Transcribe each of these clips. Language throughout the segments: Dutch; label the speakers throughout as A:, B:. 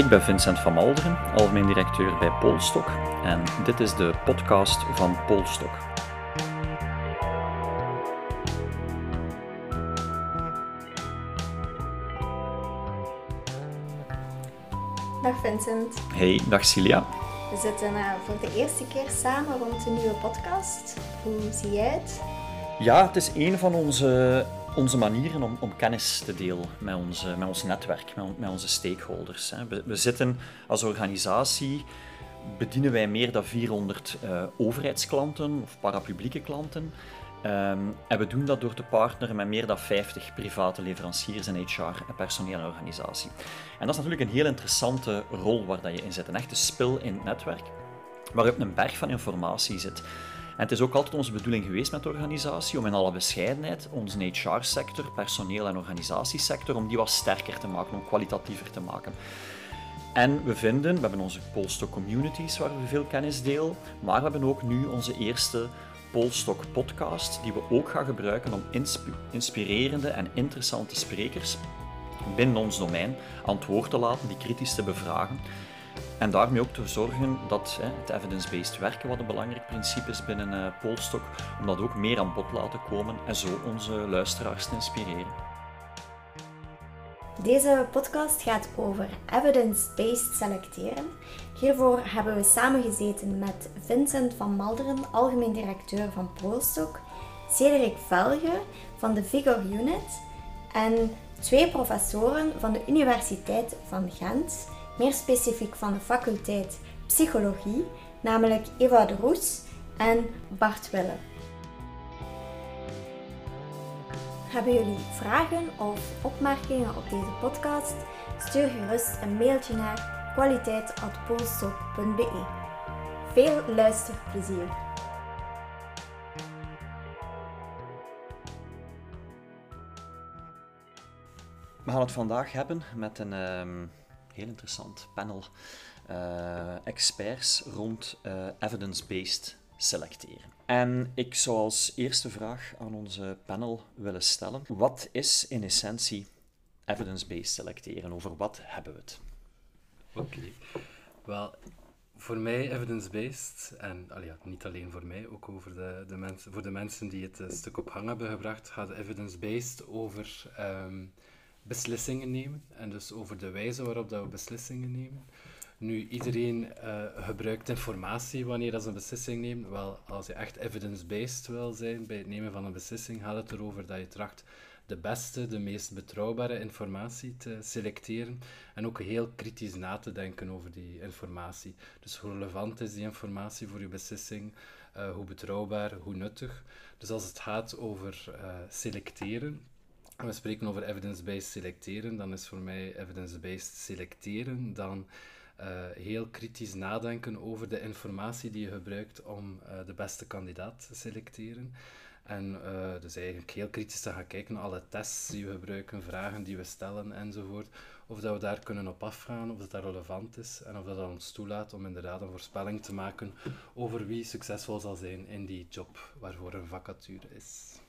A: Ik ben Vincent van Malderen, algemeen directeur bij Polstok en dit is de podcast van Polstok.
B: Dag Vincent.
A: Hey, dag Cilia.
B: We zitten uh, voor de eerste keer samen rond een nieuwe podcast. Hoe zie jij het?
A: Ja, het is een van onze, onze manieren om, om kennis te delen met, onze, met ons netwerk, met, met onze stakeholders. Hè. We, zitten als organisatie, bedienen wij meer dan 400 uh, overheidsklanten of parapublieke klanten. Um, en we doen dat door te partneren met meer dan 50 private leveranciers in HR en personeel en organisatie. En dat is natuurlijk een heel interessante rol waar dat je in zit. Een echte spil in het netwerk, waarop een berg van informatie zit. En het is ook altijd onze bedoeling geweest met de organisatie om in alle bescheidenheid onze HR-sector, personeel- en organisatiesector, om die wat sterker te maken, om kwalitatiever te maken. En we vinden, we hebben onze Polstok communities waar we veel kennis delen, maar we hebben ook nu onze eerste Polstok podcast, die we ook gaan gebruiken om inspirerende en interessante sprekers binnen ons domein aan het woord te laten, die kritisch te bevragen. En daarmee ook te zorgen dat hè, het evidence-based werken, wat een belangrijk principe is binnen uh, Polstok, om dat ook meer aan bod laten komen en zo onze luisteraars te inspireren.
B: Deze podcast gaat over evidence-based selecteren. Hiervoor hebben we samengezeten met Vincent van Malderen, algemeen directeur van Polstok, Cedric Velge van de Vigor Unit en twee professoren van de Universiteit van Gent, meer specifiek van de faculteit Psychologie, namelijk Eva de Roes en Bart Wille. Hebben jullie vragen of opmerkingen op deze podcast? Stuur gerust een mailtje naar kwaliteit.polstok.be. Veel luisterplezier!
A: We gaan het vandaag hebben met een um, heel interessant panel uh, experts rond uh, evidence-based selecteren. En ik zou als eerste vraag aan onze panel willen stellen: wat is in essentie evidence-based selecteren? Over wat hebben we het?
C: Oké, wel. Voor mij evidence-based, en ja, niet alleen voor mij, ook over de, de mensen, voor de mensen die het een stuk op gang hebben gebracht, gaat evidence-based over um, beslissingen nemen. En dus over de wijze waarop dat we beslissingen nemen. Nu, iedereen uh, gebruikt informatie wanneer dat ze een beslissing neemt. Wel, als je echt evidence-based wil zijn bij het nemen van een beslissing, gaat het erover dat je tracht de beste, de meest betrouwbare informatie te selecteren en ook heel kritisch na te denken over die informatie. Dus hoe relevant is die informatie voor je beslissing, uh, hoe betrouwbaar, hoe nuttig. Dus als het gaat over uh, selecteren, en we spreken over evidence-based selecteren, dan is voor mij evidence-based selecteren dan uh, heel kritisch nadenken over de informatie die je gebruikt om uh, de beste kandidaat te selecteren. En uh, dus eigenlijk heel kritisch te gaan kijken naar alle tests die we gebruiken, vragen die we stellen enzovoort. Of dat we daar kunnen op afgaan, of dat, dat relevant is en of dat, dat ons toelaat om inderdaad een voorspelling te maken over wie succesvol zal zijn in die job waarvoor een vacature is.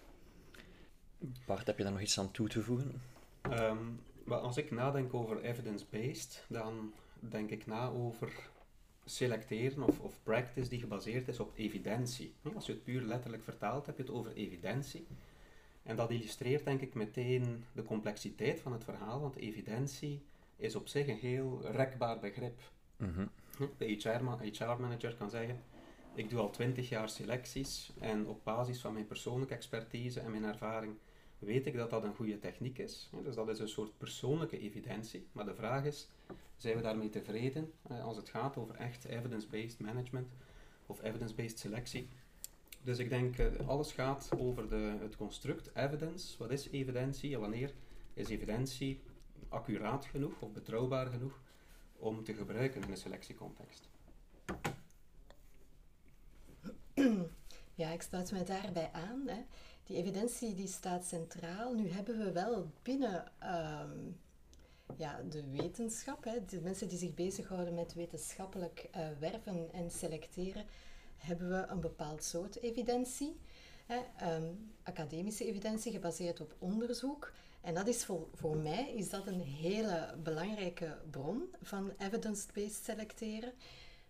A: Bart, heb je daar nog iets aan toe te voegen?
D: Um, als ik nadenk over evidence-based, dan denk ik na over selecteren of, of practice die gebaseerd is op evidentie. Als je het puur letterlijk vertaalt, heb je het over evidentie. En dat illustreert denk ik meteen de complexiteit van het verhaal, want evidentie is op zich een heel rekbaar begrip. Mm De HR-manager kan zeggen, ik doe al twintig jaar selecties en op basis van mijn persoonlijke expertise en mijn ervaring weet ik dat dat een goede techniek is. Dus dat is een soort persoonlijke evidentie. Maar de vraag is, zijn we daarmee tevreden eh, als het gaat over echt evidence-based management of evidence-based selectie? Dus ik denk, uh, alles gaat over de, het construct evidence. Wat is evidentie en wanneer is evidentie accuraat genoeg of betrouwbaar genoeg om te gebruiken in een selectiecontext?
E: Ja, ik sluit mij daarbij aan. Hè. Die evidentie die staat centraal. Nu hebben we wel binnen um, ja, de wetenschap, hè, de mensen die zich bezighouden met wetenschappelijk uh, werven en selecteren, hebben we een bepaald soort evidentie. Hè, um, academische evidentie gebaseerd op onderzoek. En dat is voor, voor mij is dat een hele belangrijke bron van evidence-based selecteren.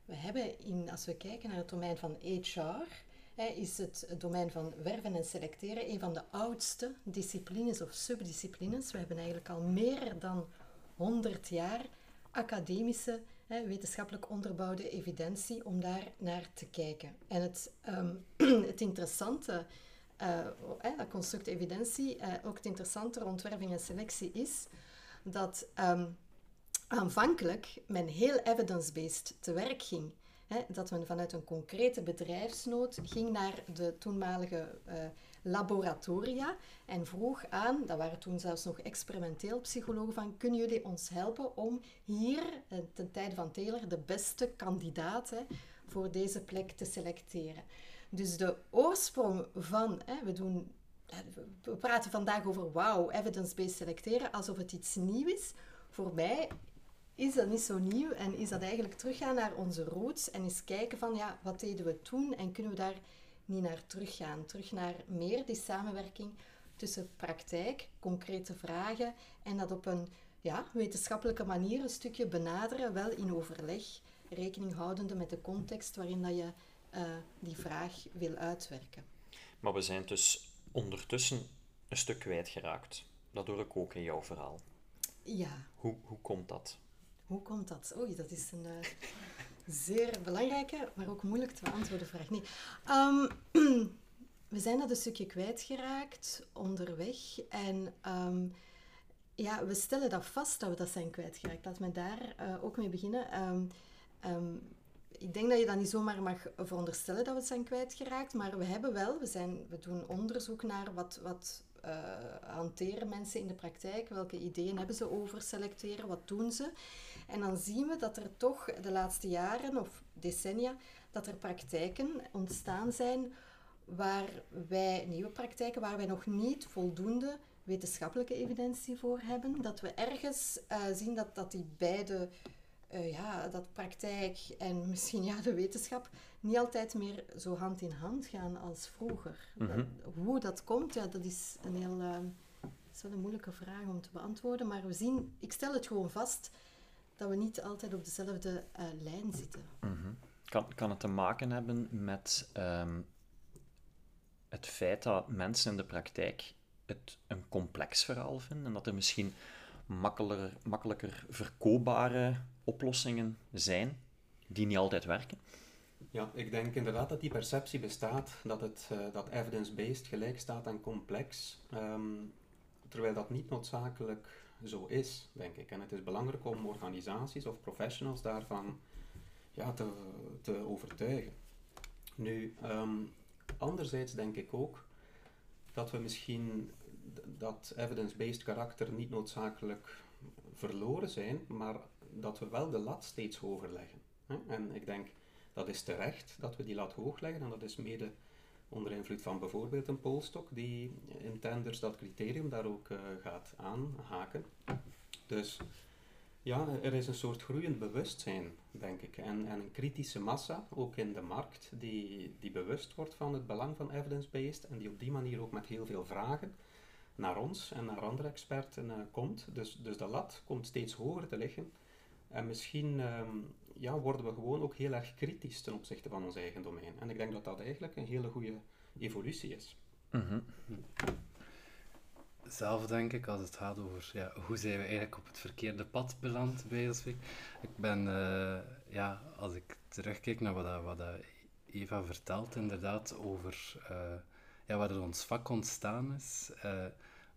E: We hebben, in, als we kijken naar het domein van HR, is het, domein van werven en selecteren een van de oudste disciplines of subdisciplines. We hebben eigenlijk al meer dan 100 jaar academische, wetenschappelijk onderbouwde evidentie om daar naar te kijken. En het, ehm, het interessante, uh, construct evidentie, uh, ook het interessante rond werving en selectie is dat um, aanvankelijk men heel evidence-based te werk ging. Hè, dat men vanuit een concrete bedrijfsnood ging naar de toenmalige uh, laboratoria en vroeg aan, dat waren toen zelfs nog experimenteel psychologen, van kunnen jullie ons helpen om hier, uh, ten tijde van Taylor, de beste kandidaat voor deze plek te selecteren. Dus de oorsprong van, hè, we doen we praten vandaag over wow, evidence-based selecteren, alsof het iets nieuw is. Voor mij is dat niet zo nieuw en is dat eigenlijk teruggaan naar onze roots en eens kijken van ja, wat deden we toen en kunnen we daar niet naar teruggaan. Terug naar meer die samenwerking tussen praktijk, concrete vragen en dat op een ja, wetenschappelijke manier een stukje benaderen, wel in overleg, rekening houdende met de context waarin dat je uh, die vraag wil uitwerken.
A: Maar we zijn dus ondertussen een stuk kwijtgeraakt. Dat hoor ik ook in jouw verhaal.
E: Ja.
A: Hoe, hoe komt dat?
E: Hoe komt dat? Oei, dat is een uh, zeer belangrijke, maar ook moeilijk te beantwoorden vraag. Nee. Um, we zijn dat een stukje kwijtgeraakt onderweg. En um, ja, we stellen dat vast dat we dat zijn kwijtgeraakt. Laat me daar uh, ook mee beginnen. Um, ik denk dat je dat niet zomaar mag veronderstellen dat we het zijn kwijtgeraakt, maar we hebben wel, we, zijn, we doen onderzoek naar wat, wat uh, hanteren mensen in de praktijk, welke ideeën hebben ze over selecteren, wat doen ze. En dan zien we dat er toch de laatste jaren of decennia, dat er praktijken ontstaan zijn waar wij, nieuwe praktijken, waar wij nog niet voldoende wetenschappelijke evidentie voor hebben. Dat we ergens uh, zien dat, dat die beide, uh, ja, dat praktijk en misschien ja, de wetenschap, niet altijd meer zo hand in hand gaan als vroeger. Mm -hmm. dat, hoe dat komt, ja, dat is een heel... Uh, is wel een moeilijke vraag om te beantwoorden, maar we zien, ik stel het gewoon vast dat we niet altijd op dezelfde uh, lijn zitten.
A: Mm -hmm. kan, kan het te maken hebben met um, het feit dat mensen in de praktijk het een complex verhaal vinden en dat er misschien makkelijker, makkelijker verkoopbare oplossingen zijn die niet altijd werken?
D: Ja, ik denk inderdaad dat die perceptie bestaat dat, het, uh, dat evidence-based gelijk staat aan complex, um, terwijl dat niet noodzakelijk zo is, denk ik. En het is belangrijk om organisaties of professionals daarvan ja, te, te overtuigen. Nu, um, anderzijds denk ik ook dat we misschien dat evidence-based karakter niet noodzakelijk verloren zijn, maar dat we wel de lat steeds hoger leggen. En ik denk dat is terecht dat we die lat hoog leggen en dat is mede onder invloed van bijvoorbeeld een polstok die in tenders dat criterium daar ook uh, gaat aanhaken. Dus ja, er is een soort groeiend bewustzijn, denk ik, en, en een kritische massa, ook in de markt, die, die bewust wordt van het belang van evidence-based en die op die manier ook met heel veel vragen naar ons en naar andere experten uh, komt. Dus, dus de lat komt steeds hoger te liggen. En misschien um, ja, worden we gewoon ook heel erg kritisch ten opzichte van ons eigen domein. En ik denk dat dat eigenlijk een hele goede evolutie is.
A: Mm -hmm.
C: Zelf denk ik, als het gaat over ja, hoe zijn we eigenlijk op het verkeerde pad beland bij Ik ben, uh, ja, als ik terugkijk naar wat, wat Eva vertelt, inderdaad, over uh, ja, waar er ons vak ontstaan is. Uh,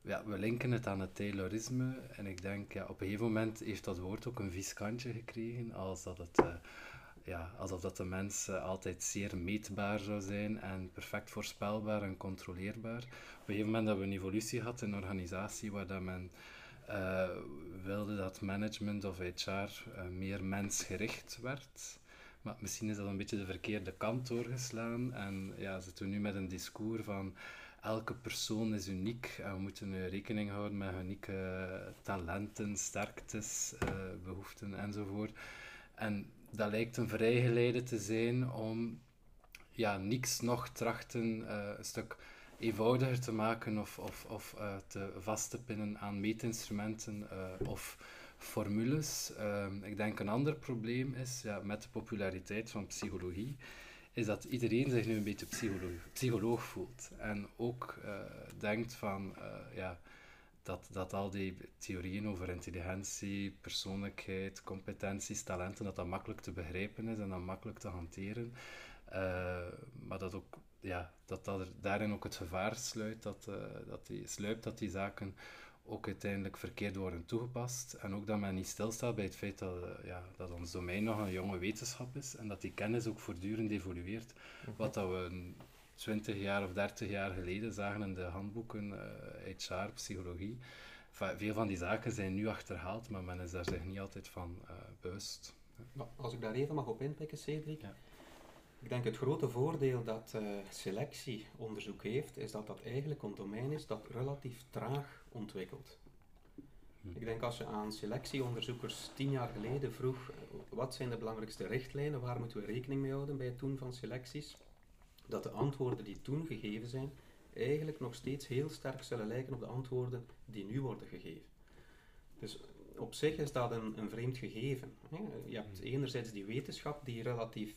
C: ja, we linken het aan het Taylorisme en ik denk, ja, op een gegeven moment heeft dat woord ook een vies kantje gekregen, als dat het, uh, ja, alsof dat de mens uh, altijd zeer meetbaar zou zijn en perfect voorspelbaar en controleerbaar. Op een gegeven moment hebben we een evolutie gehad in een organisatie waar dat men uh, wilde dat management of HR meer mensgericht werd. Maar misschien is dat een beetje de verkeerde kant doorgeslaan en ja, zitten we nu met een discours van elke persoon is uniek en we moeten rekening houden met unieke talenten, sterktes, uh, behoeften enzovoort. En dat lijkt een vrijgeleide te zijn om ja, niks nog trachten uh, een stuk eenvoudiger te maken of, of, of uh, te vast te pinnen aan meetinstrumenten of formules. Um, ik denk een ander probleem is, ja, met de populariteit van psychologie, is dat iedereen zich nu een beetje psycholoog, psycholoog voelt. En ook uh, denkt van, ja, dat, dat al die theorieën over intelligentie, persoonlijkheid, competenties, talenten, dat dat makkelijk te begrijpen is en dan makkelijk te hanteren. maar dat ook ja, dat, dat er daarin ook het gevaar sluit dat, dat die, sluipt dat die zaken ook uiteindelijk verkeerd worden toegepast. En ook dat men niet stilstaat bij het feit dat, uh, ja, dat ons domein nog een jonge wetenschap is en dat die kennis ook voortdurend evolueert. Mhm. Wat dat we 20 jaar of 30 jaar geleden zagen in de handboeken uh, eh, HR, psychologie. Veel van die zaken zijn nu achterhaald, maar men is daar zich niet altijd van bewust.
D: Als ik daar even mag op inpikken, Cedric. Ja. Ik denk het grote voordeel dat uh, selectieonderzoek heeft, is dat dat eigenlijk een domein is dat relatief traag ontwikkelt. Hm. Ik denk als je aan selectieonderzoekers tien jaar geleden vroeg eh, wat zijn de belangrijkste richtlijnen, waar moeten we rekening mee houden bij het doen van selecties, dat de antwoorden die toen gegeven zijn eigenlijk nog steeds heel sterk zullen lijken op de antwoorden die nu worden gegeven. Dus op zich is dat een, een vreemd gegeven. Je hebt hm. enerzijds die wetenschap die relatief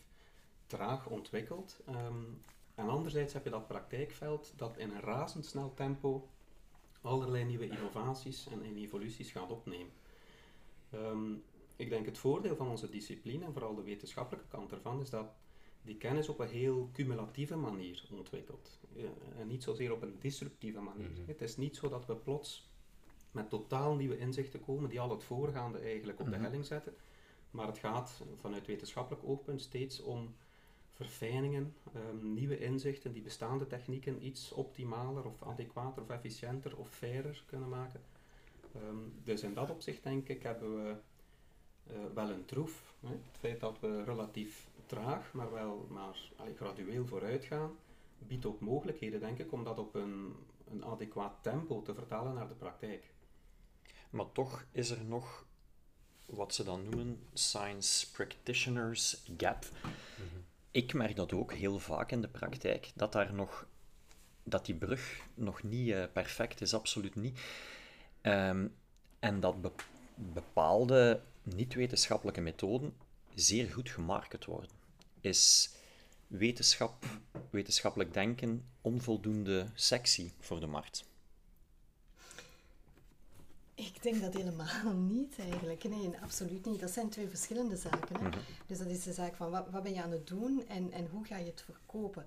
D: traag ontwikkeld. Ehm, en anderzijds heb je dat praktijkveld dat in een razendsnel tempo allerlei nieuwe innovaties en, evoluties gaat opnemen. Ehm, ik denk het voordeel van onze discipline, en vooral de wetenschappelijke kant ervan, is dat die kennis op een heel cumulatieve manier ontwikkelt. en niet zozeer op een disruptieve manier. Mhm. Het is niet zo dat we plots met totaal nieuwe inzichten komen die al het voorgaande eigenlijk op de mhm. helling zetten. Maar het gaat vanuit wetenschappelijk oogpunt steeds om verfijningen, um, nieuwe inzichten die bestaande technieken iets optimaler of adequater of efficiënter of fairer kunnen maken. Um, dus in dat opzicht denk ik hebben we uh, wel een troef. Hè. Het feit dat we relatief traag, maar wel maar, gradueel vooruit gaan, biedt ook mogelijkheden denk ik om dat op een, een adequaat tempo te vertalen naar de praktijk.
A: Maar toch is er nog wat ze dan noemen science practitioners gap. Ik merk dat ook heel vaak in de praktijk, dat, daar nog, dat die brug nog niet uh, perfect is, absoluut niet. Um, en dat be bepaalde niet-wetenschappelijke methoden zeer goed gemarket worden. Is wetenschap, wetenschappelijk denken onvoldoende sexy voor de markt?
E: Ik denk dat helemaal niet eigenlijk. Nee, absoluut niet. Dat zijn twee verschillende zaken. Hè? Mhm. Dus dat is de zaak van wat, wat, ben je aan het doen en, en hoe ga je het verkopen.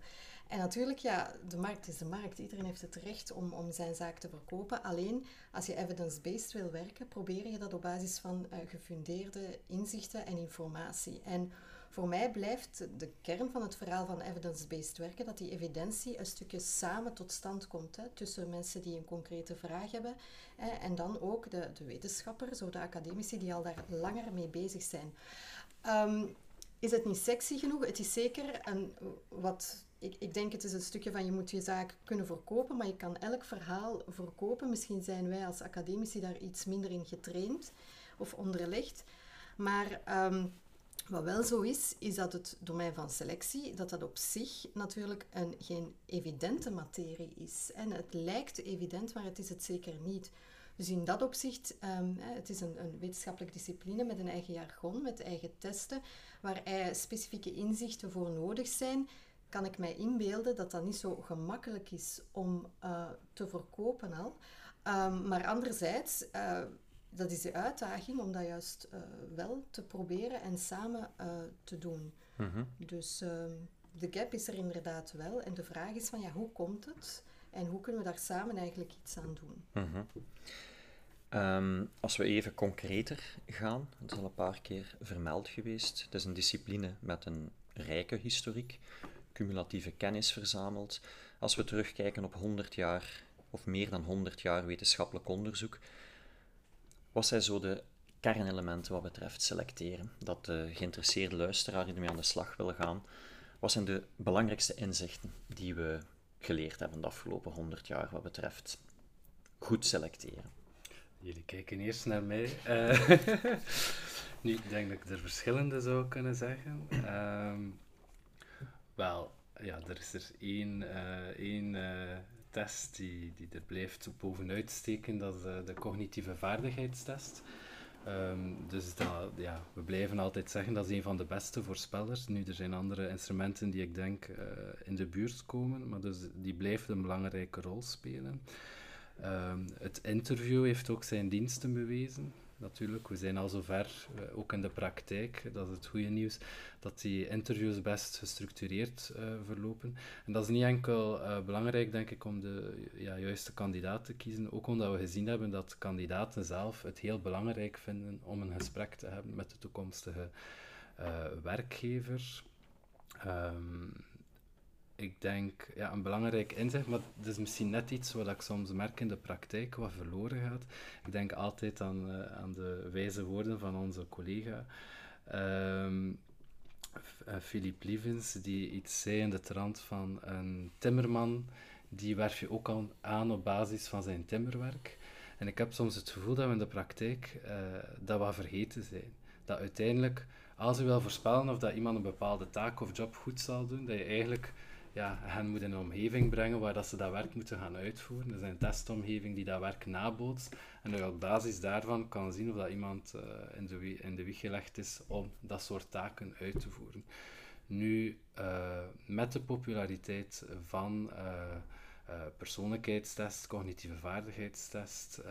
E: En natuurlijk, ja, de markt is de markt. Iedereen heeft het recht om, om zijn zaak te verkopen. Alleen als je evidence-based wil werken, probeer je dat op basis van uh, gefundeerde inzichten en informatie. En voor mij blijft de kern van het verhaal van evidence-based werken dat die evidentie een stukje samen tot stand komt hè, tussen mensen die een concrete vraag hebben hè, en dan ook de, de wetenschappers, zo de academici die al daar langer mee bezig zijn. Ehm, is het niet sexy genoeg? Het is zeker een, wat ik, ik, denk het is een stukje van je moet je zaak kunnen verkopen, maar je kan elk verhaal verkopen. Misschien zijn wij als academici daar iets minder in getraind of onderlegd. Maar ehm, wat wel zo is, is dat het domein van selectie, dat dat op zich natuurlijk een, geen evidente materie is. En het lijkt evident, maar het is het zeker niet. Dus in dat opzicht, um, het is een, een wetenschappelijke discipline met een eigen jargon, met eigen testen, waar specifieke inzichten voor nodig zijn, kan ik mij inbeelden dat dat niet zo gemakkelijk is om uh, te verkopen al. Um, maar anderzijds, uh, dat is de uitdaging om dat juist uh, wel te proberen en samen uh, te doen. Mm Dus ehm, de gap is er inderdaad wel. En de vraag is van ja, hoe komt het? En hoe kunnen we daar samen eigenlijk iets aan doen?
A: Mm -hmm. um, als we even concreter gaan, dat is al een paar keer vermeld geweest. Het is een discipline met een rijke historiek, cumulatieve kennis verzameld. Als we terugkijken op 100 jaar of meer dan 100 jaar wetenschappelijk onderzoek, wat zijn zo de kernelementen wat betreft selecteren? Dat de geïnteresseerde luisteraar die ermee aan de slag wil gaan, wat zijn de belangrijkste inzichten die we geleerd hebben de afgelopen 100 jaar wat betreft goed selecteren?
C: Jullie kijken eerst naar mij. Uh, nu, ik denk dat ik er verschillende zou kunnen zeggen. Um, wel, ja, er is er één, uh, één uh, test die, die er blijft bovenuit steken, dat is de cognitieve vaardigheidstest. Ehm, dus dat, ja, we blijven altijd zeggen dat is een van de beste voorspellers. Nu, er zijn andere instrumenten die ik denk uh, in de buurt komen, maar dus die blijft een belangrijke rol spelen. Um, het interview heeft ook zijn diensten bewezen natuurlijk. We zijn al zover, uh, ook in de praktijk, dat is het goede nieuws, dat die interviews best gestructureerd uh, verlopen. En dat is niet enkel uh, belangrijk, denk ik, om de ja, juiste kandidaat te kiezen, ook omdat we gezien hebben dat kandidaten zelf het heel belangrijk vinden om een gesprek te hebben met de toekomstige werkgever. Um, ik denk, ja, een belangrijk inzicht, maar het is misschien net iets wat ik soms merk in de praktijk, wat verloren gaat. Ik denk altijd aan, uh, aan de wijze woorden van onze collega. Um, Philip Lievens, die iets zei in de trant van een timmerman, die werf je ook al aan op basis van zijn timmerwerk. En ik heb soms het gevoel dat we in de praktijk uh, dat wat vergeten zijn. Dat uiteindelijk, als je wil voorspellen of dat iemand een bepaalde taak of job goed zal doen, dat je eigenlijk ja, hen moet in een omgeving brengen waar dat ze dat werk moeten gaan uitvoeren. Er een testomgeving die dat werk nabootst. En op basis daarvan kan zien of dat iemand uh, in, de, in de wieg gelegd is om dat soort taken uit te voeren. Nu, uh, met de populariteit van uh, persoonlijkheidstest, cognitieve vaardigheidstest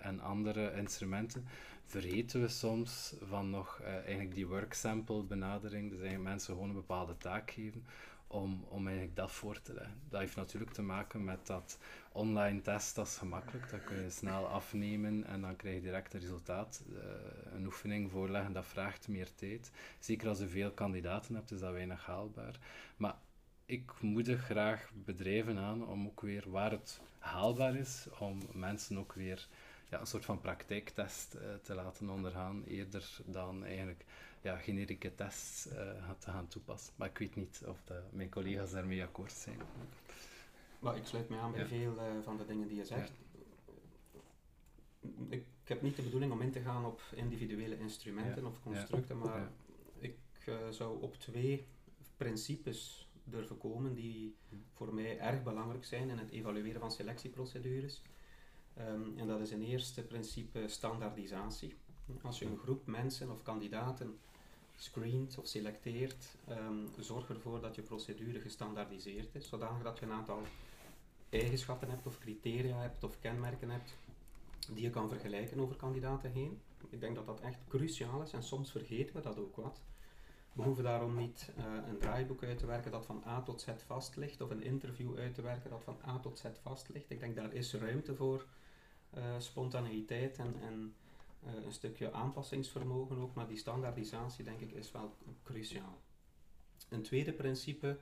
C: en andere instrumenten, vergeten we soms van nog eigenlijk die work sample benadering. Dus eigenlijk mensen gewoon een bepaalde taak geven om, om eigenlijk dat voor te leggen. Dat heeft natuurlijk te maken met dat online test, dat is gemakkelijk, dat kun je snel afnemen en dan krijg je direct een resultaat. Uh, een oefening voorleggen, dat vraagt meer tijd. Zeker als je veel kandidaten hebt, is dat weinig haalbaar. Maar ik moedig graag bedrijven aan om ook weer, waar het haalbaar is, om mensen ook weer ja, een soort van praktijktest uh, te laten ondergaan, eerder dan eigenlijk ja, generieke tests uh, te gaan toepassen. Maar ik weet niet of de, mijn collega's daarmee akkoord zijn.
D: Maar ik sluit me aan bij veel uh, van de dingen die je zegt. Ik, ik, heb niet de bedoeling om in te gaan op individuele instrumenten of constructen, maar ik uh, zou op twee principes durven komen die voor mij erg belangrijk zijn in het evalueren van selectieprocedures. Um, en dat is een eerste principe standaardisatie. Als je een groep mensen of kandidaten screent of selecteert, um, zorg ervoor dat je procedure gestandaardiseerd is, zodanig dat je een aantal eigenschappen hebt of criteria hebt of kenmerken hebt die je kan vergelijken over kandidaten heen. Ik denk dat dat echt cruciaal is en soms vergeten we dat ook wat. We hoeven daarom niet uh, een draaiboek uit te werken dat van A tot Z vast ligt of een interview uit te werken dat van A tot Z vast ligt. Ik denk daar is ruimte voor uh, spontaneïteit en, en uh, een stukje aanpassingsvermogen ook, maar die standaardisatie denk ik is wel cruciaal. Een tweede principe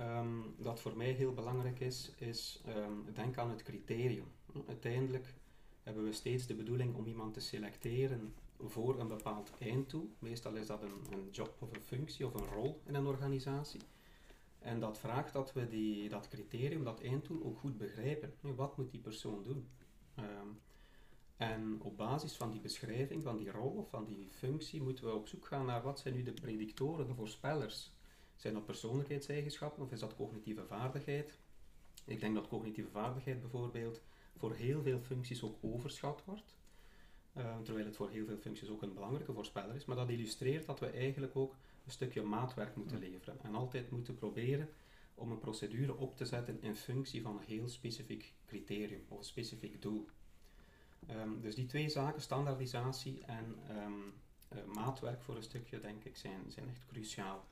D: um, dat voor mij heel belangrijk is, is um, denk aan het criterium. Uiteindelijk hebben we steeds de bedoeling om iemand te selecteren voor een bepaald einddoel. Meestal is dat een, een job of een functie of een rol in een organisatie. En dat vraagt dat we die, dat criterium, dat einddoel ook goed begrijpen. Wat moet die persoon doen? Um, en op basis van die beschrijving, van die rol of van die functie, moeten we op zoek gaan naar wat zijn nu de predictoren, de voorspellers. Zijn dat persoonlijkheidseigenschappen of is dat cognitieve vaardigheid? Ik denk dat cognitieve vaardigheid bijvoorbeeld voor heel veel functies ook overschat wordt. Uh, terwijl het voor heel veel functies ook een belangrijke voorspeller is. Maar dat illustreert dat we eigenlijk ook een stukje maatwerk moeten leveren. En altijd moeten proberen om een procedure op te zetten in functie van een heel specifiek criterium of een specifiek doel. Um, dus die twee zaken, standaardisatie en um, uh, maatwerk voor een stukje, denk ik, zijn, zijn echt cruciaal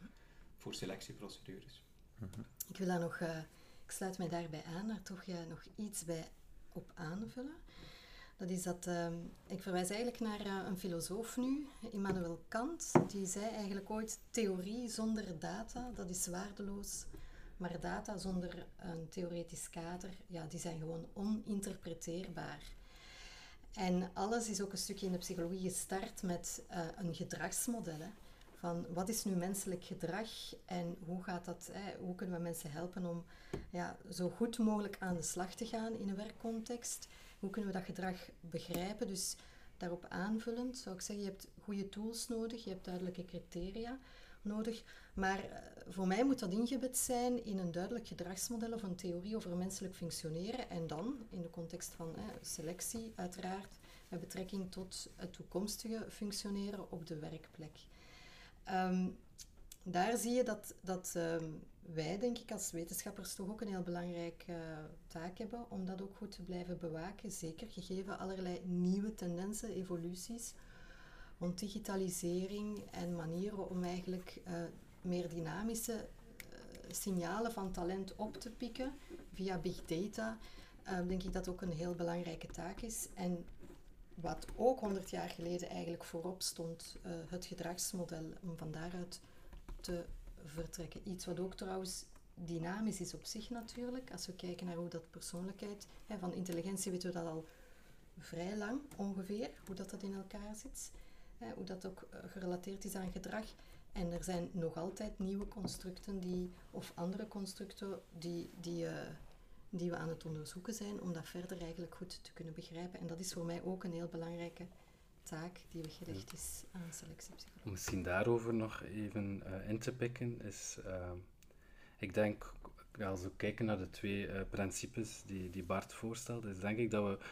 D: voor selectieprocedures.
E: -hmm. Ik wil daar nog, uh, ik sluit mij daarbij aan, daar toch uh, nog iets bij op aanvullen. Dat is dat, um, ik verwijs eigenlijk naar een filosoof nu, Immanuel Kant, die zei eigenlijk ooit, theorie zonder data, dat is waardeloos. Maar data zonder een theoretisch kader, ja, die zijn gewoon oninterpreteerbaar. En alles is ook een stukje in de psychologie gestart met uh, een gedragsmodel. Van wat is nu menselijk gedrag en hoe, gaat dat, hè, hoe kunnen we mensen helpen om ja, zo goed mogelijk aan de slag te gaan in een werkcontext? Hoe kunnen we dat gedrag begrijpen? Dus daarop aanvullend zou ik zeggen, je hebt goede tools nodig, je hebt duidelijke criteria nodig. Maar eh, voor mij moet dat ingebed zijn in een duidelijk gedragsmodel of een theorie over menselijk functioneren. En dan, in de context van selectie, uiteraard, met betrekking tot het toekomstige functioneren op de werkplek. Ehm, daar zie je dat, dat ehm, wij, denk ik, als wetenschappers toch ook een heel belangrijke uh, taak hebben om dat ook goed te blijven bewaken. Zeker gegeven allerlei nieuwe tendensen, evoluties rond digitalisering en manieren om eigenlijk uh, meer dynamische uh, signalen van talent op te pikken via big data. denk ik dat ook een heel belangrijke taak is. En wat ook 100 jaar geleden eigenlijk voorop stond, het gedragsmodel, om van daaruit te vertrekken. Iets wat ook trouwens dynamisch is op zich natuurlijk. Als we kijken naar hoe dat persoonlijkheid, hè, van intelligentie weten we dat al vrij lang ongeveer, hoe dat, dat in elkaar zit. Hoe dat ook eh, gerelateerd is aan gedrag. En er zijn nog altijd nieuwe constructen die, of andere constructen die, die, uh, die we aan het onderzoeken zijn om dat verder eigenlijk goed te kunnen begrijpen. En dat is voor mij ook een heel belangrijke taak die weggelegd is aan selectiepsychologie.
C: Misschien daarover nog even uh, in te pikken is, uh, ik denk, als we kijken naar de twee principes die, die Bart voorstelde, is denk ik dat we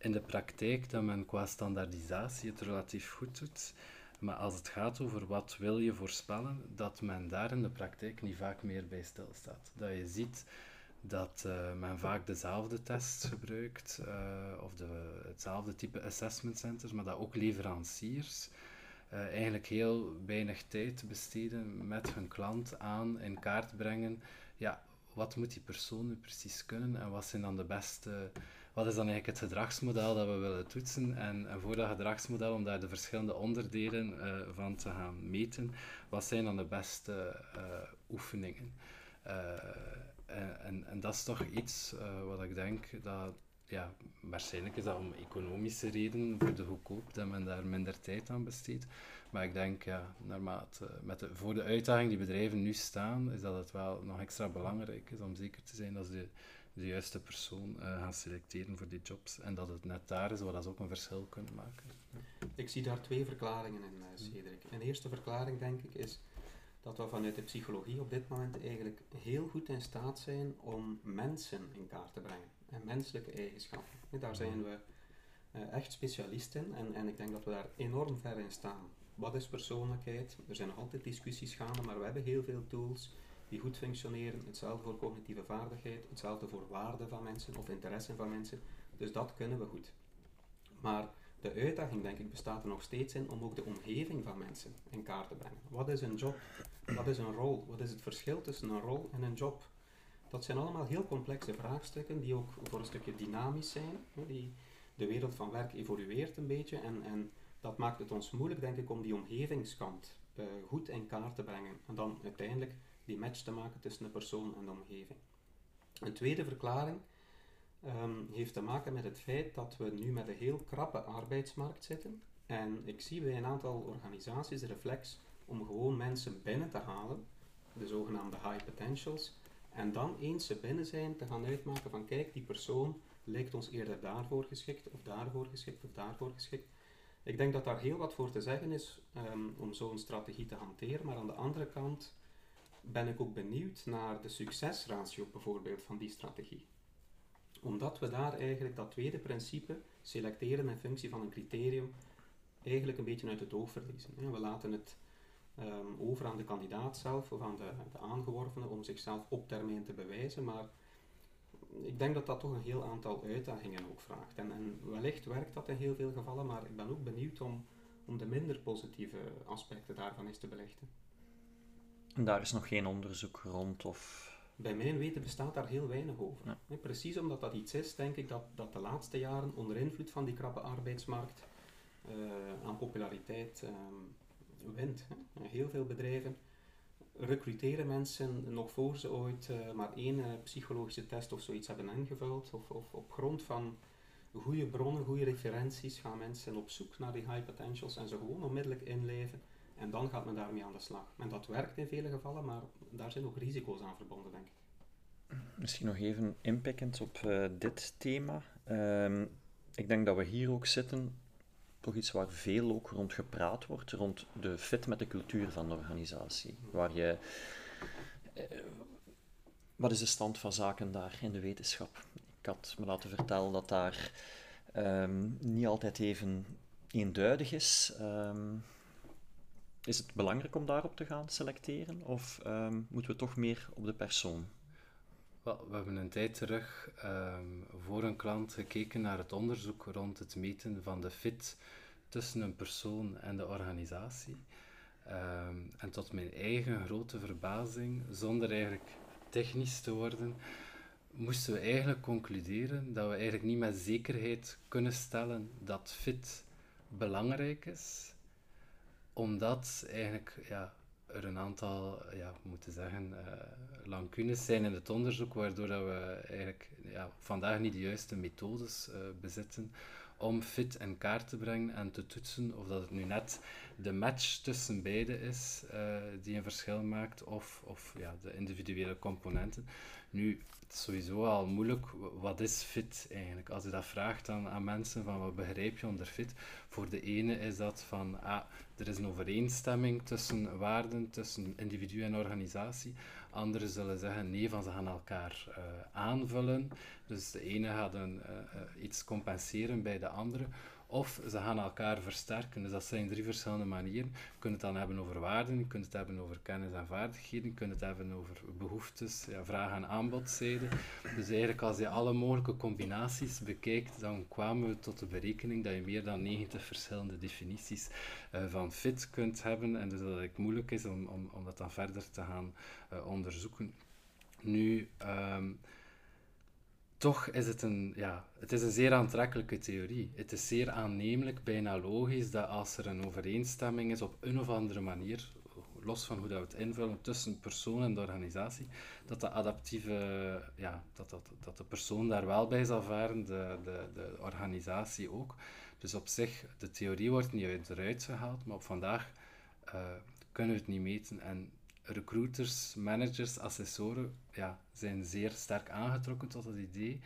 C: in de praktijk dat men qua standaardisatie het relatief goed doet. Maar als het gaat over wat wil je voorspellen, dat men daar in de praktijk niet vaak meer bij stilstaat. Dat je ziet dat uh, men vaak dezelfde tests gebruikt uh, of de, hetzelfde type assessment centers, maar dat ook leveranciers uh, eigenlijk heel weinig tijd besteden met hun klant aan in kaart brengen. Ja, wat moet die persoon nu precies kunnen en wat zijn dan de beste. Wat is dan eigenlijk het gedragsmodel dat we willen toetsen? En, voor dat gedragsmodel, om daar de verschillende onderdelen van te gaan meten, wat zijn dan de beste oefeningen? Eh, en, en dat is toch iets wat ik denk dat, ja, waarschijnlijk is dat om economische redenen voor de goedkoop, dat men daar minder tijd aan besteedt. Maar ik denk, ja, naarmate, met de, voor de uitdaging die bedrijven nu staan, is dat het wel nog extra belangrijk is om zeker te zijn dat ze de juiste persoon uh, gaan selecteren voor die jobs. En dat het net daar is waar ze ook een verschil kunnen maken.
D: Ik zie daar twee verklaringen in, Cedric. Een eerste verklaring, denk ik, is dat we vanuit de psychologie op dit moment eigenlijk heel goed in staat zijn om mensen in kaart te brengen en menselijke eigenschappen. Daar zijn we uh, echt specialisten en, en ik denk dat we daar enorm ver in staan. Wat is persoonlijkheid? Er zijn nog altijd discussies gaande, maar we hebben heel veel tools die goed functioneren. Hetzelfde voor cognitieve vaardigheid, hetzelfde voor waarde van mensen of interesse van mensen. Dus dat kunnen we goed. Maar de uitdaging, denk ik, bestaat er nog steeds in om ook de omgeving van mensen in kaart te brengen. Wat is een job? Wat is een rol? Wat is het verschil tussen een rol en een job? Dat zijn allemaal heel complexe vraagstukken die ook voor een stukje dynamisch zijn. Die, de wereld van werk evolueert een beetje en, en dat maakt het ons moeilijk, denk ik, om die omgevingskant uh, goed in kaart te brengen. En dan uiteindelijk die match te maken tussen de persoon en de omgeving. Een tweede verklaring um, heeft te maken met het feit dat we nu met een heel krappe arbeidsmarkt zitten. En ik zie bij een aantal organisaties de reflex om gewoon mensen binnen te halen, de zogenaamde high potentials, en dan eens ze binnen zijn te gaan uitmaken van kijk, die persoon lijkt ons eerder daarvoor geschikt, of daarvoor geschikt, of daarvoor geschikt. Ik denk dat daar heel wat voor te zeggen is um, om zo'n strategie te hanteren, maar aan de andere kant ben ik ook benieuwd naar de succesratio bijvoorbeeld van die strategie omdat we daar eigenlijk dat tweede principe, selecteren in functie van een criterium, eigenlijk een beetje uit het oog verliezen. We laten het um, over aan de kandidaat zelf of aan de, de aangeworvene om zichzelf op termijn te bewijzen, maar ik denk dat dat toch een heel aantal uitdagingen ook vraagt. En, en wellicht werkt dat in heel veel gevallen, maar ik ben ook benieuwd om, om de minder positieve aspecten daarvan eens te belichten.
A: Daar is nog geen onderzoek rond of
D: bij mijn weten bestaat daar heel weinig over. precies omdat dat iets is, denk ik, dat, dat de laatste jaren onder invloed van die krappe arbeidsmarkt uh, aan populariteit um, wint. Hè. Heel veel bedrijven recruteren mensen nog voor ze ooit uh, maar één uh, psychologische test of zoiets hebben ingevuld. Of, of op grond van goede bronnen, goede referenties gaan mensen op zoek naar die high potentials en ze gewoon onmiddellijk inleven en dan gaat men daarmee aan de slag. En dat werkt in vele gevallen, maar daar zijn ook risico's aan verbonden, denk ik.
A: Misschien nog even inpikkend op uh, dit thema. Um, ik denk dat we hier ook zitten toch iets waar veel ook rond gepraat wordt, rond de fit met de cultuur van de organisatie. Waar je, eh, wat is de stand van zaken daar in de wetenschap? Ik had me laten vertellen dat daar ehm, niet altijd even eenduidig is. Ehm, is het belangrijk om daarop te gaan selecteren of ehm, moeten we toch meer op de persoon?
C: Wel, we hebben een tijd terug ehm, voor een klant gekeken naar het onderzoek rond het meten van de fit tussen een persoon en de organisatie. Ehm, en tot mijn eigen grote verbazing, zonder eigenlijk technisch te worden, moesten we eigenlijk concluderen dat we eigenlijk niet met zekerheid kunnen stellen dat fit belangrijk is, omdat eigenlijk ja, er een aantal, ja, moeten zeggen, uh, zijn in het onderzoek, waardoor dat we eigenlijk ja, vandaag niet de juiste methodes uh, bezitten om fit in kaart te brengen en te toetsen of dat het nu net de match tussen beide is uh, die een verschil maakt, of, of ja, de individuele componenten. Nu, het sowieso al moeilijk, wat is fit eigenlijk? Als je dat vraagt aan, aan mensen, van wat begrijp je onder fit? Voor de ene is dat van, ah, er is een overeenstemming tussen waarden, tussen individu en organisatie. Anderen zullen zeggen, nee, van ze gaan elkaar uh, aanvullen. Dus de ene gaat een, uh, iets compenseren bij de andere. Of ze gaan elkaar versterken. Dus dat zijn drie verschillende manieren. Je kunt het dan hebben over waarden, je kunt het hebben over kennis en vaardigheden, je kunt het hebben over behoeftes, ja, vraag- en aanbodzijde. Dus eigenlijk als je alle mogelijke combinaties bekijkt, dan kwamen we tot de berekening dat je meer dan 90 verschillende definities uh, van fit kunt hebben. En dus dat het moeilijk is om, om, om dat dan verder te gaan uh, onderzoeken. Nu... Um, toch is het een, ja, het is een zeer aantrekkelijke theorie. Het is zeer aannemelijk, bijna logisch, dat als er een overeenstemming is op een of andere manier, los van hoe dat we het invullen, tussen persoon en de organisatie, dat de adaptieve, ja, dat, dat, dat de persoon daar wel bij zal varen, de, de, de organisatie ook. Dus op zich, de theorie wordt niet eruit gehaald, maar op vandaag uh, kunnen we het niet meten. En recruiters, managers, assessoren ja, zijn zeer sterk aangetrokken tot dat idee.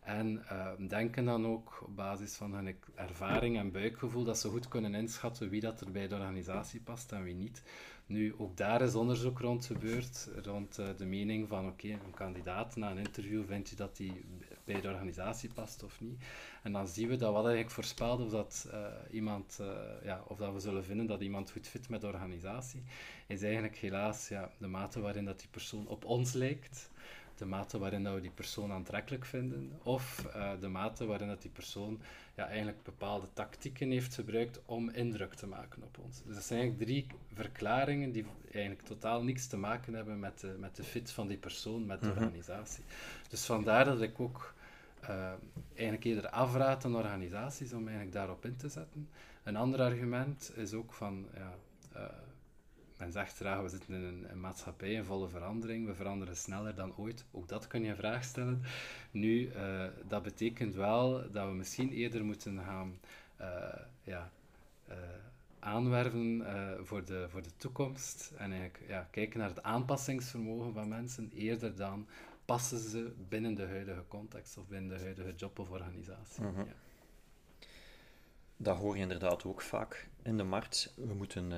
C: En uh, denken dan ook op basis van hun ervaring en buikgevoel dat ze goed kunnen inschatten wie dat er bij de organisatie past en wie niet. Nu, ook daar is onderzoek rond gebeurd, rond uh, de mening van oké, een kandidaat na een interview, vindt je dat die bij de organisatie past of niet? En dan zien we dat wat eigenlijk voorspelde of dat uh, iemand, ja, of dat we zullen vinden dat iemand goed fit met de organisatie, is eigenlijk helaas ja, de mate waarin dat die persoon op ons lijkt de mate waarin dat we die persoon aantrekkelijk vinden, of uh, de mate waarin dat die persoon ja, eigenlijk bepaalde tactieken heeft gebruikt om indruk te maken op ons. Dus dat zijn eigenlijk drie verklaringen die eigenlijk totaal niks te maken hebben met de, met de fit van die persoon, met de -hmm. organisatie. Dus vandaar dat ik ook uh, eigenlijk eerder afraad aan organisaties om eigenlijk daarop in te zetten. Een ander argument is ook van, ja, uh, men zegt graag, we zitten in een, een, maatschappij in volle verandering, we veranderen sneller dan ooit. Ook dat kun je een vraag stellen. Nu, uh, dat betekent wel dat we misschien eerder moeten gaan uh, ja, uh, aanwerven voor, de, voor de toekomst en eigenlijk ja, kijken naar het aanpassingsvermogen van mensen eerder dan passen ze binnen de huidige context of binnen de huidige job of organisatie.
A: Mm -hmm. ja. Dat hoor je inderdaad ook vaak in de markt. We moeten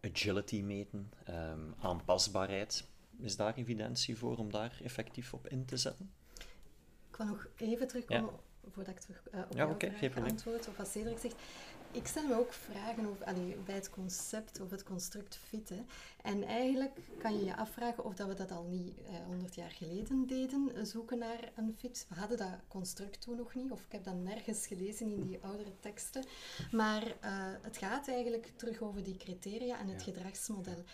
A: agility meten, um, aanpasbaarheid. Is daar evidentie voor om daar effectief op in te zetten?
E: Ik wil nog even terugkomen ja. voordat ik terug uh, op
A: ja, okay,
E: antwoord, of wat Cedric zegt. Ik stel me ook vragen over, allee, bij het concept of het construct fit. Hè. En eigenlijk kan je je afvragen of dat we dat al niet honderd uh, jaar geleden deden, zoeken naar een fit. We hadden dat construct toen nog niet, of ik heb dat nergens gelezen in die oudere teksten. Maar uh, het gaat eigenlijk terug over die criteria en het ja. gedragsmodel.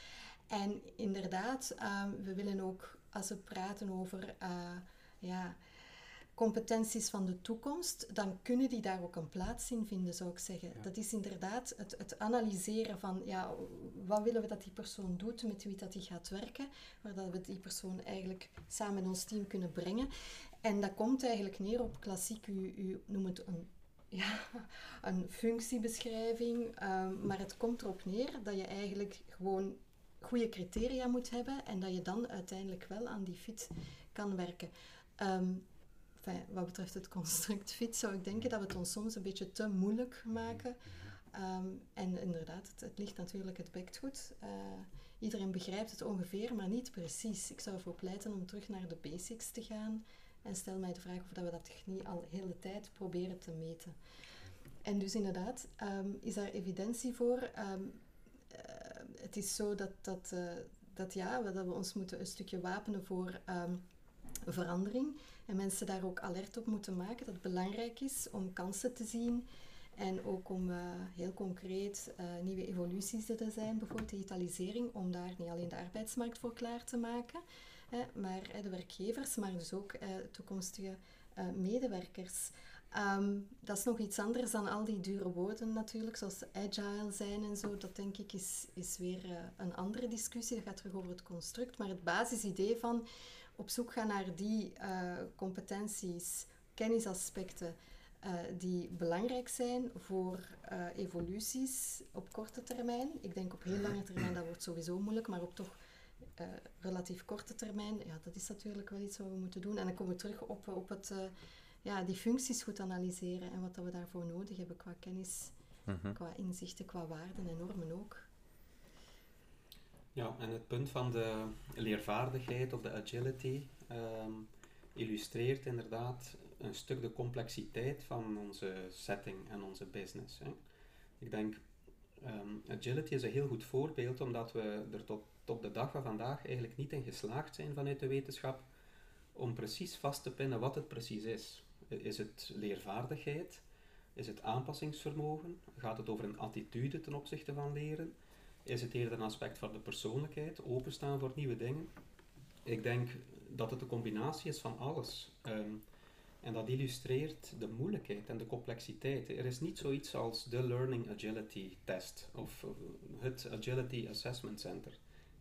E: En inderdaad, uh, we willen ook, als we praten over ja, competenties van de toekomst, dan kunnen die daar ook een plaats in vinden, zou ik zeggen. Ja. Dat is inderdaad het, het, analyseren van, ja, wat willen we dat die persoon doet, met wie dat die gaat werken, waar dat we die persoon eigenlijk samen in ons team kunnen brengen. En dat komt eigenlijk neer op klassiek, u, u noemt het een, ja, een functiebeschrijving, um, maar het komt erop neer dat je eigenlijk gewoon goede criteria moet hebben en dat je dan uiteindelijk wel aan die fit kan werken. Um, Wat betreft het construct fit zou ik denken dat we het ons soms een beetje te moeilijk maken. Ehm, en inderdaad, het, ligt natuurlijk, het bekt goed. Uh, iedereen begrijpt het ongeveer, maar niet precies. Ik zou ervoor pleiten om terug naar de basics te gaan en stel mij de vraag of we dat niet al de hele tijd proberen te meten. En dus inderdaad, um, is daar evidentie voor? Um, uh, het is zo dat, dat, uh, dat, ja, dat we ons moeten een stukje wapenen voor verandering. En mensen daar ook alert op moeten maken dat het belangrijk is om kansen te zien. En ook om uh, heel concreet uh, nieuwe evoluties er te zijn, bijvoorbeeld digitalisering, om daar niet alleen de arbeidsmarkt voor klaar te maken, hè, maar hè, de werkgevers, maar dus ook toekomstige medewerkers. Um, dat is nog iets anders dan al die dure woorden natuurlijk, zoals agile zijn en zo. Dat denk ik is, is weer een andere discussie. Dat gaat terug over het construct. Maar het basisidee van op zoek gaan naar die competenties, kennisaspecten, uh, die belangrijk zijn voor uh, evoluties op korte termijn. Ik denk op heel lange termijn, dat wordt sowieso moeilijk, maar op toch relatief korte termijn, ja, dat is natuurlijk wel iets wat we moeten doen. En dan komen we terug op, op het, ja, die functies goed analyseren en wat dat we daarvoor nodig hebben qua kennis, -hmm. qua inzichten, qua waarden en normen ook.
D: Ja, en het punt van de leervaardigheid of de agility um, illustreert inderdaad een stuk de complexiteit van onze setting en onze business. Hè. Ik denk, um, agility is een heel goed voorbeeld, omdat we er tot op de dag van vandaag eigenlijk niet in geslaagd zijn vanuit de wetenschap om precies vast te pinnen wat het precies is. Is het leervaardigheid? Is het aanpassingsvermogen? Gaat het over een attitude ten opzichte van leren? Is het eerder een aspect van de persoonlijkheid, openstaan voor nieuwe dingen? Ik denk dat het een combinatie is van alles. Um, en dat illustreert de moeilijkheid en de complexiteit. Er is niet zoiets als de Learning Agility Test of het Agility Assessment Center.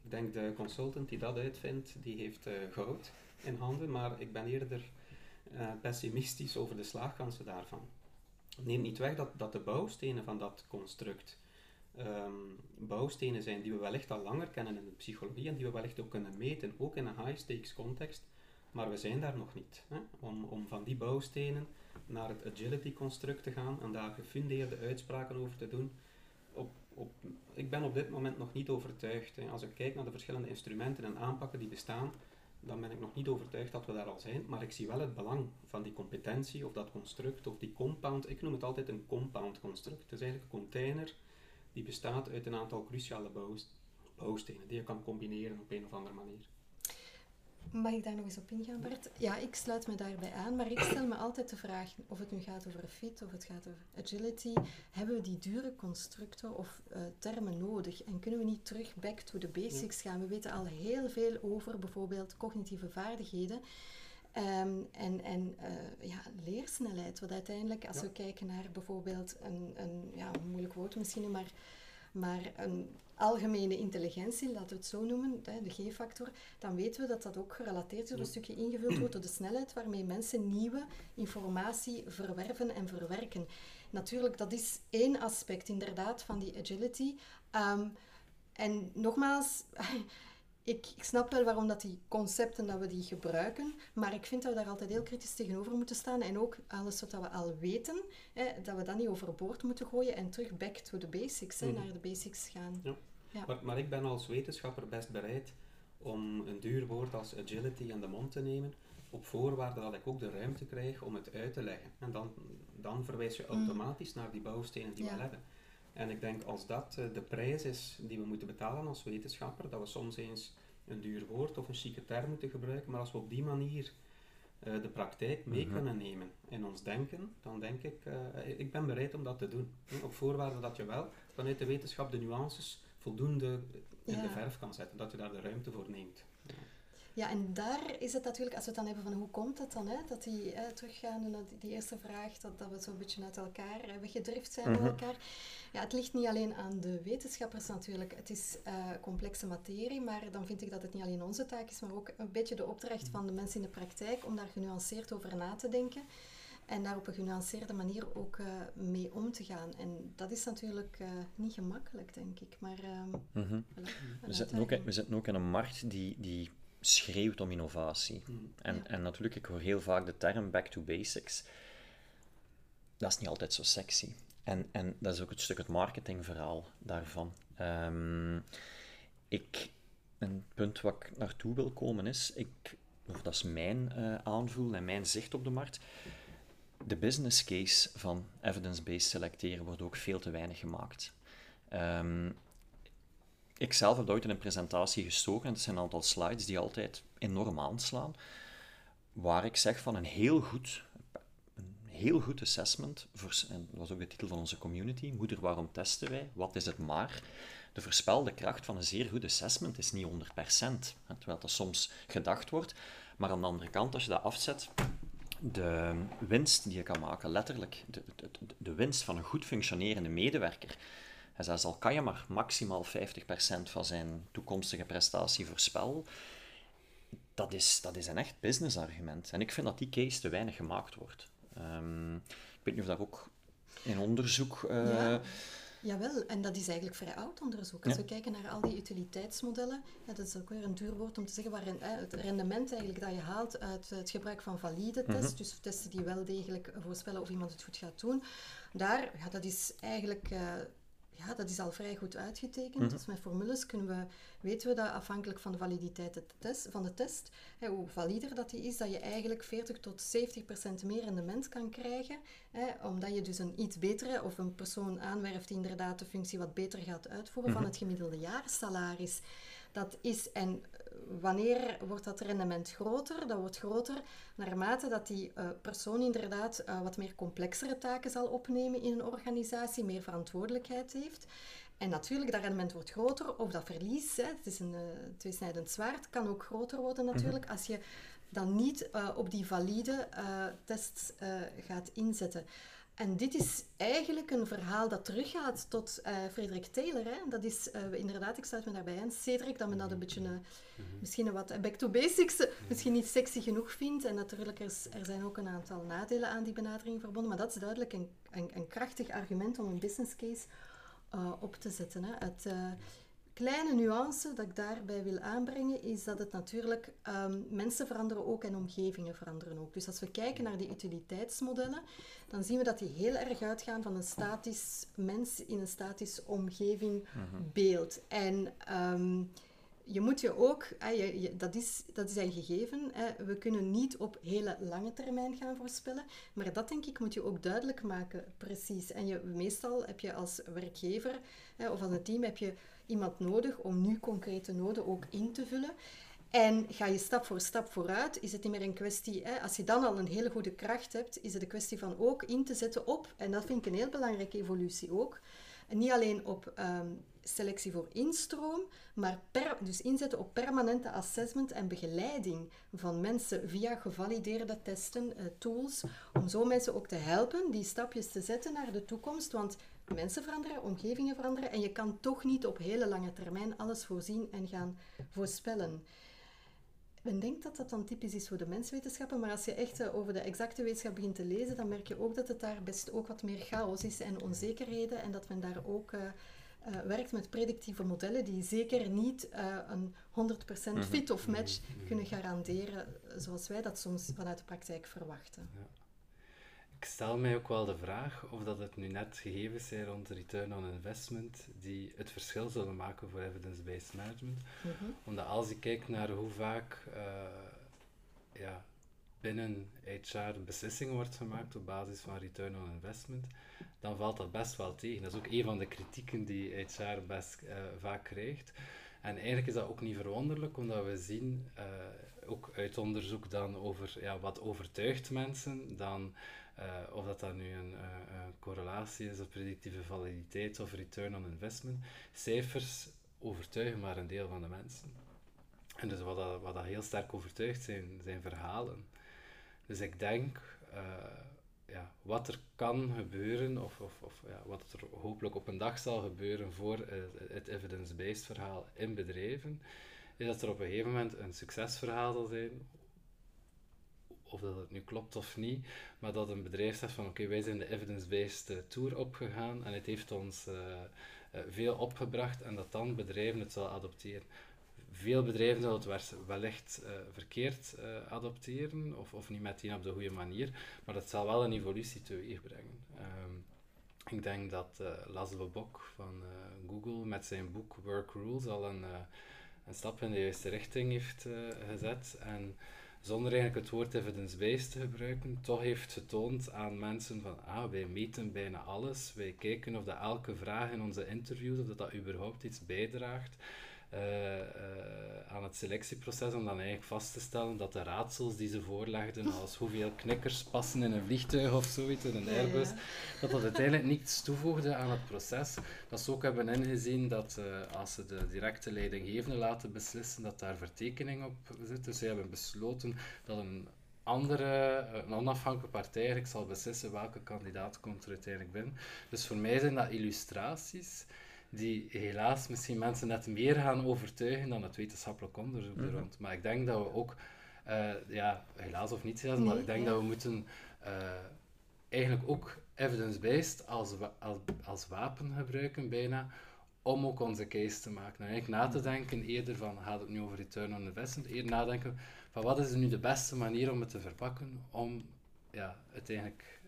D: Ik denk de consultant die dat uitvindt, die heeft uh, goud in handen, maar ik ben eerder uh, pessimistisch over de slaagkansen daarvan. Neemt niet weg dat, dat de bouwstenen van dat construct um, bouwstenen zijn die we wellicht al langer kennen in de psychologie en die we wellicht ook kunnen meten, ook in een high-stakes context. Maar we zijn daar nog niet. Hè? Om, om van die bouwstenen naar het agility-construct te gaan en daar gefundeerde uitspraken over te doen. Op, op, ik ben op dit moment nog niet overtuigd. Hè. Als ik kijk naar de verschillende instrumenten en aanpakken die bestaan, dan ben ik nog niet overtuigd dat we daar al zijn. Maar ik zie wel het belang van die competentie of dat construct of die compound. Ik noem het altijd een compound construct. Het is eigenlijk een container die bestaat uit een aantal cruciale bouwstenen die je kan combineren op een of andere manier.
E: Mag ik daar nog eens op ingaan, Bert? Ja, ik sluit me daarbij aan, maar ik stel me altijd de vraag, of het nu gaat over fit of het gaat over agility, hebben we die dure constructen of uh, termen nodig? En kunnen we niet terug back to the basics gaan? We weten al heel veel over bijvoorbeeld cognitieve vaardigheden. Um, en en uh, ja, leersnelheid, wat uiteindelijk, als ja. we kijken naar bijvoorbeeld een, een, ja, een moeilijk woord misschien, maar maar een algemene intelligentie, laten we het zo noemen, de G-factor, dan weten we dat dat ook gerelateerd is, door een stukje ingevuld wordt door de snelheid waarmee mensen nieuwe informatie verwerven en verwerken. Natuurlijk, dat is één aspect inderdaad van die agility. Um, en nogmaals, ik, ik, snap wel waarom dat die concepten dat we die gebruiken, maar ik vind dat we daar altijd heel kritisch tegenover moeten staan en ook alles wat we al weten, hè, dat we dat niet overboord moeten gooien en terug back to the basics, hè, mm. naar de basics gaan.
D: Ja. Ja. Maar, maar, ik ben als wetenschapper best bereid om een duur woord als agility in de mond te nemen, op voorwaarde dat ik ook de ruimte krijg om het uit te leggen. En dan, dan verwijs je automatisch mm. naar die bouwstenen die ja. we hebben. En ik denk als dat uh, de prijs is die we moeten betalen als wetenschapper, dat we soms eens een duur woord of een chique term moeten gebruiken, maar als we op die manier uh, de praktijk mee -hmm. kunnen nemen in ons denken, dan denk ik, uh, ik ben bereid om dat te doen. Op voorwaarde dat je wel vanuit de wetenschap de nuances voldoende in ja. de verf kan zetten, dat je daar de ruimte voor neemt. Ja.
E: En daar is het natuurlijk, als we het dan hebben van hoe komt het dan, hè, dat die eh, teruggaande naar die, eerste vraag, dat, dat we zo'n beetje uit elkaar eh, weggedrift zijn mm -hmm. met elkaar. Ja, het ligt niet alleen aan de wetenschappers natuurlijk, het is uh, complexe materie, maar dan vind ik dat het niet alleen onze taak is, maar ook een beetje de opdracht van de mensen in de praktijk om daar genuanceerd over na te denken. En daar op een genuanceerde manier ook uh, mee om te gaan. En dat is natuurlijk uh, niet gemakkelijk, denk ik. Maar uh,
A: mm -hmm. voilà, we, zitten ook, we zitten ook in een markt die, die schreeuwt om innovatie. Mm, en, ja. en natuurlijk, ik hoor heel vaak de term back to basics. Dat is niet altijd zo sexy. en, en dat is ook het stuk het marketingverhaal daarvan. Ehm, ik, een punt wat ik naartoe wil komen is, ik, of dat is mijn uh, aanvoel en mijn zicht op de markt, de business case van evidence-based selecteren wordt ook veel te weinig gemaakt. Um, ik zelf heb ooit in een presentatie gestoken, en het zijn een aantal slides die altijd enorm aanslaan, waar ik zeg van een heel goed, een heel goed assessment, voor, en dat was ook de titel van onze community, Moeder, waarom testen wij? Wat is het maar? De voorspelde kracht van een zeer goed assessment is niet 100%, terwijl dat soms gedacht wordt. Maar aan de andere kant, als je dat afzet, de winst die je kan maken, letterlijk, de, de winst van een goed functionerende medewerker, en zelfs al kan je maar maximaal 50% van zijn toekomstige prestatie voorspellen, dat is, dat is een echt businessargument. En ik vind dat die case te weinig gemaakt wordt. Um, ik weet niet of dat ook in onderzoek... Uh, ja.
E: Jawel, en dat is eigenlijk vrij oud onderzoek. Als we kijken naar al die utiliteitsmodellen, ja, dat is ook weer een duur woord om te zeggen, waarin het rendement eigenlijk dat je haalt uit het gebruik van valide tests, mhm. dus testen die wel degelijk voorspellen of iemand het goed gaat doen, daar, ja, dat is eigenlijk... Uh, ja, dat is al vrij goed uitgetekend. Dus met formules kunnen we, weten we dat afhankelijk van de validiteit van de test, hè, hoe valider dat die is, dat je eigenlijk 40 tot 70 procent meer rendement kan krijgen, hè, omdat je dus een iets betere of een persoon aanwerft die inderdaad de functie wat beter gaat uitvoeren van mhm. het gemiddelde jaarsalaris. Dat is, en wanneer wordt dat rendement groter? Dat wordt groter naarmate dat die uh, persoon inderdaad uh, wat meer complexere taken zal opnemen in een organisatie, meer verantwoordelijkheid heeft. En natuurlijk, dat rendement wordt groter, of dat verlies, hè, het is een uh, tweesnijdend zwaard, kan ook groter worden natuurlijk, mhm. als je dan niet op die valide tests gaat inzetten. En dit is eigenlijk een verhaal dat teruggaat tot uh, Frederik Taylor. Hè. Dat is uh, inderdaad, ik sluit me daarbij aan, Cedric, dat men dat een beetje, uh, misschien een wat back to basics, misschien niet sexy genoeg vindt. En natuurlijk, er, er zijn ook een aantal nadelen aan die benadering verbonden. Maar dat is duidelijk een, een, een krachtig argument om een business case op te zetten. Hè. Het, kleine nuance dat ik daarbij wil aanbrengen is dat het natuurlijk um, mensen veranderen ook en omgevingen veranderen ook. Dus als we kijken naar die utiliteitsmodellen, dan zien we dat die heel erg uitgaan van een statisch mens in een statisch omgeving mhm. beeld. En um, je moet je ook, je, dat, is, dat is een gegeven, we kunnen niet op hele lange termijn gaan voorspellen, maar dat denk ik moet je ook duidelijk maken, precies. En je, meestal heb je als werkgever of als een team heb je iemand nodig om nu concrete noden ook in te vullen. En ga je stap voor stap vooruit, is het niet meer een kwestie, hè, als je dan al een hele goede kracht hebt, is het een kwestie van ook in te zetten op, en dat vind ik een heel belangrijke evolutie ook, niet alleen op ehm, selectie voor instroom, maar per, dus inzetten op permanente assessment en begeleiding van mensen via gevalideerde testen, uh, tools, om zo mensen ook te helpen die stapjes te zetten naar de toekomst, want mensen veranderen, omgevingen veranderen en je kan toch niet op hele lange termijn alles voorzien en gaan voorspellen. Men denkt dat dat dan typisch is voor de menswetenschappen, maar als je echt eh, over de exacte wetenschap begint te lezen, dan merk je ook dat het daar best ook wat meer chaos is en onzekerheden en dat men daar ook uh, uh, werkt met predictieve modellen die zeker niet een 100% mhm. fit of match mhm. kunnen garanderen zoals wij dat soms vanuit de praktijk verwachten. Ja
C: ik stel mij ook wel de vraag of dat het nu net gegevens zijn rond return on investment die het verschil zullen maken voor evidence-based management. Mhm. Omdat als ik kijk naar hoe vaak uh, ja, binnen HR beslissingen wordt gemaakt op basis van return on investment, dan valt dat best wel tegen. Dat is ook een van de kritieken die HR best uh, vaak krijgt. En eigenlijk is dat ook niet verwonderlijk, omdat we zien, uh, ook uit onderzoek dan over ja, wat overtuigt mensen, dan uh, of dat dat nu een, uh, correlatie is of predictieve validiteit of return on investment. Cijfers overtuigen maar een deel van de mensen. En dus wat dat, wat dat heel sterk overtuigt zijn, zijn verhalen. Dus ik denk, uh, ja, wat er kan gebeuren, of, of, of ja, wat er hopelijk op een dag zal gebeuren voor het evidence-based verhaal in bedrijven, is dat er op een gegeven moment een succesverhaal zal zijn of dat het nu klopt of niet, maar dat een bedrijf zegt van oké, wij zijn de evidence-based eh, tour opgegaan en het heeft ons uh, uh, veel opgebracht en dat dan bedrijven het zullen adopteren. Veel bedrijven zullen het wellicht uh, verkeerd adopteren of, of niet meteen op de goede manier, maar dat zal wel een evolutie teweeg brengen. Um, Ik denk dat uh, Laszlo Bok van Google met zijn boek Work Rules al een, een stap in de juiste richting heeft gezet. En zonder eigenlijk het woord evidence-based te gebruiken, toch heeft getoond aan mensen van, ah, wij meten bijna alles, wij kijken of dat elke vraag in onze interviews, of dat, dat überhaupt iets bijdraagt. Uh, uh, aan het selectieproces om dan eigenlijk vast te stellen dat de raadsels die ze voorlegden, als hoeveel knikkers passen in een vliegtuig of zoiets, in een Airbus, dat dat uiteindelijk niets toevoegde aan het proces. Dat ze ook hebben ingezien dat uh, als ze de directe leidinggevende laten beslissen, dat daar vertekening op zit. Dus ze hebben besloten dat een andere, een onafhankelijke partij eigenlijk zal beslissen welke kandidaat komt er uiteindelijk binnen. Dus voor mij zijn dat illustraties die helaas misschien mensen net meer gaan overtuigen dan het wetenschappelijk onderzoek mm rond. Maar ik denk dat we ook, uh, ja, helaas of niet helaas, maar ik denk dat we moeten uh, eigenlijk ook evidence-based als, als, als wapen gebruiken bijna, om ook onze case te maken. En eigenlijk na te denken eerder van, gaat het nu over return on investment, eerder nadenken van wat is nu de beste manier om het te verpakken, om ja, uiteindelijk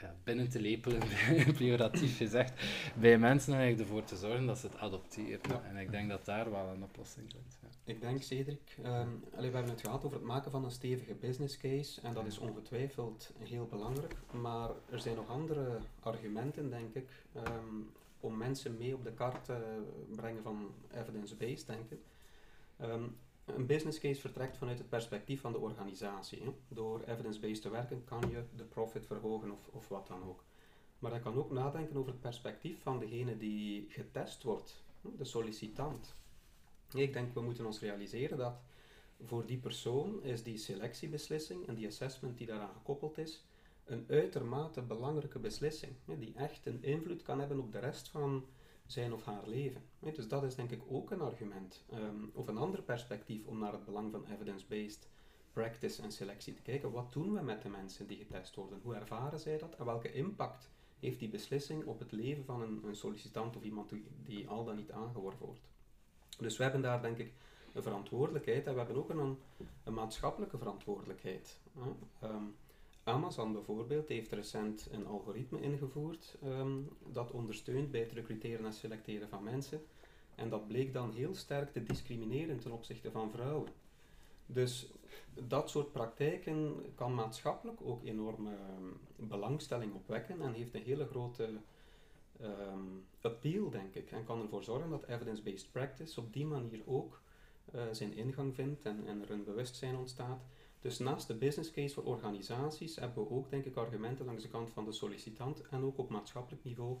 C: ja, binnen te lepelen, pejoratief gezegd, bij mensen en eigenlijk ervoor te zorgen dat ze het adopteren. En ik denk dat daar wel een oplossing zit. Ja.
D: Ik denk, Cedric, um, we hebben het gehad over het maken van een stevige business case en dat is ongetwijfeld heel belangrijk, maar er zijn nog andere argumenten, denk ik, um, om mensen mee op de kaart te brengen van evidence-based denken. Um, een business case vertrekt vanuit het perspectief van de organisatie. Door evidence-based te werken kan je de profit verhogen of, of wat dan ook. Maar je kan ook nadenken over het perspectief van degene die getest wordt, de sollicitant. Ik denk we moeten ons realiseren dat voor die persoon is die selectiebeslissing en die assessment die daaraan gekoppeld is, een uitermate belangrijke beslissing, die echt een invloed kan hebben op de rest van zijn of haar leven. Dus dat is denk ik ook een argument, ehm, of een ander perspectief om naar het belang van evidence-based practice en selectie te kijken. Wat doen we met de mensen die getest worden? Hoe ervaren zij dat? En welke impact heeft die beslissing op het leven van een, een sollicitant of iemand die, al dan niet aangeworven wordt? Dus we hebben daar denk ik een verantwoordelijkheid en we hebben ook een, een maatschappelijke verantwoordelijkheid. Amazon bijvoorbeeld heeft recent een algoritme ingevoerd ehm, dat ondersteunt bij het recruteren en selecteren van mensen. En dat bleek dan heel sterk te discrimineren ten opzichte van vrouwen. Dus dat soort praktijken kan maatschappelijk ook enorme ehm, belangstelling opwekken en heeft een hele grote um, appeal, denk ik. En kan ervoor zorgen dat evidence-based practice op die manier ook uh, zijn ingang vindt en, en er een bewustzijn ontstaat dus naast de business case voor organisaties hebben we ook, denk ik, argumenten langs de kant van de sollicitant en ook op maatschappelijk niveau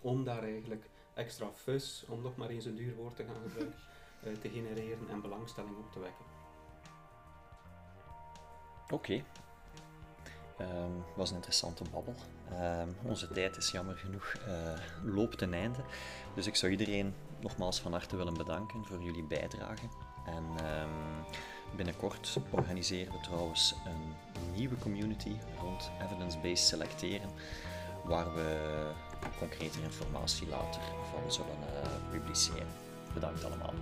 D: om daar eigenlijk extra fus, om nog maar eens een duur woord te gaan gebruiken, uh, te genereren en belangstelling op te wekken.
A: Oké. Okay. Um, was een interessante babbel. Um, onze tijd is jammer genoeg uh, loopt ten einde. Dus ik zou iedereen nogmaals van harte willen bedanken voor jullie bijdrage. En um, Binnenkort organiseren we trouwens een nieuwe community rond evidence-based selecteren, waar we concrete informatie later van zullen uh, publiceren. Bedankt allemaal.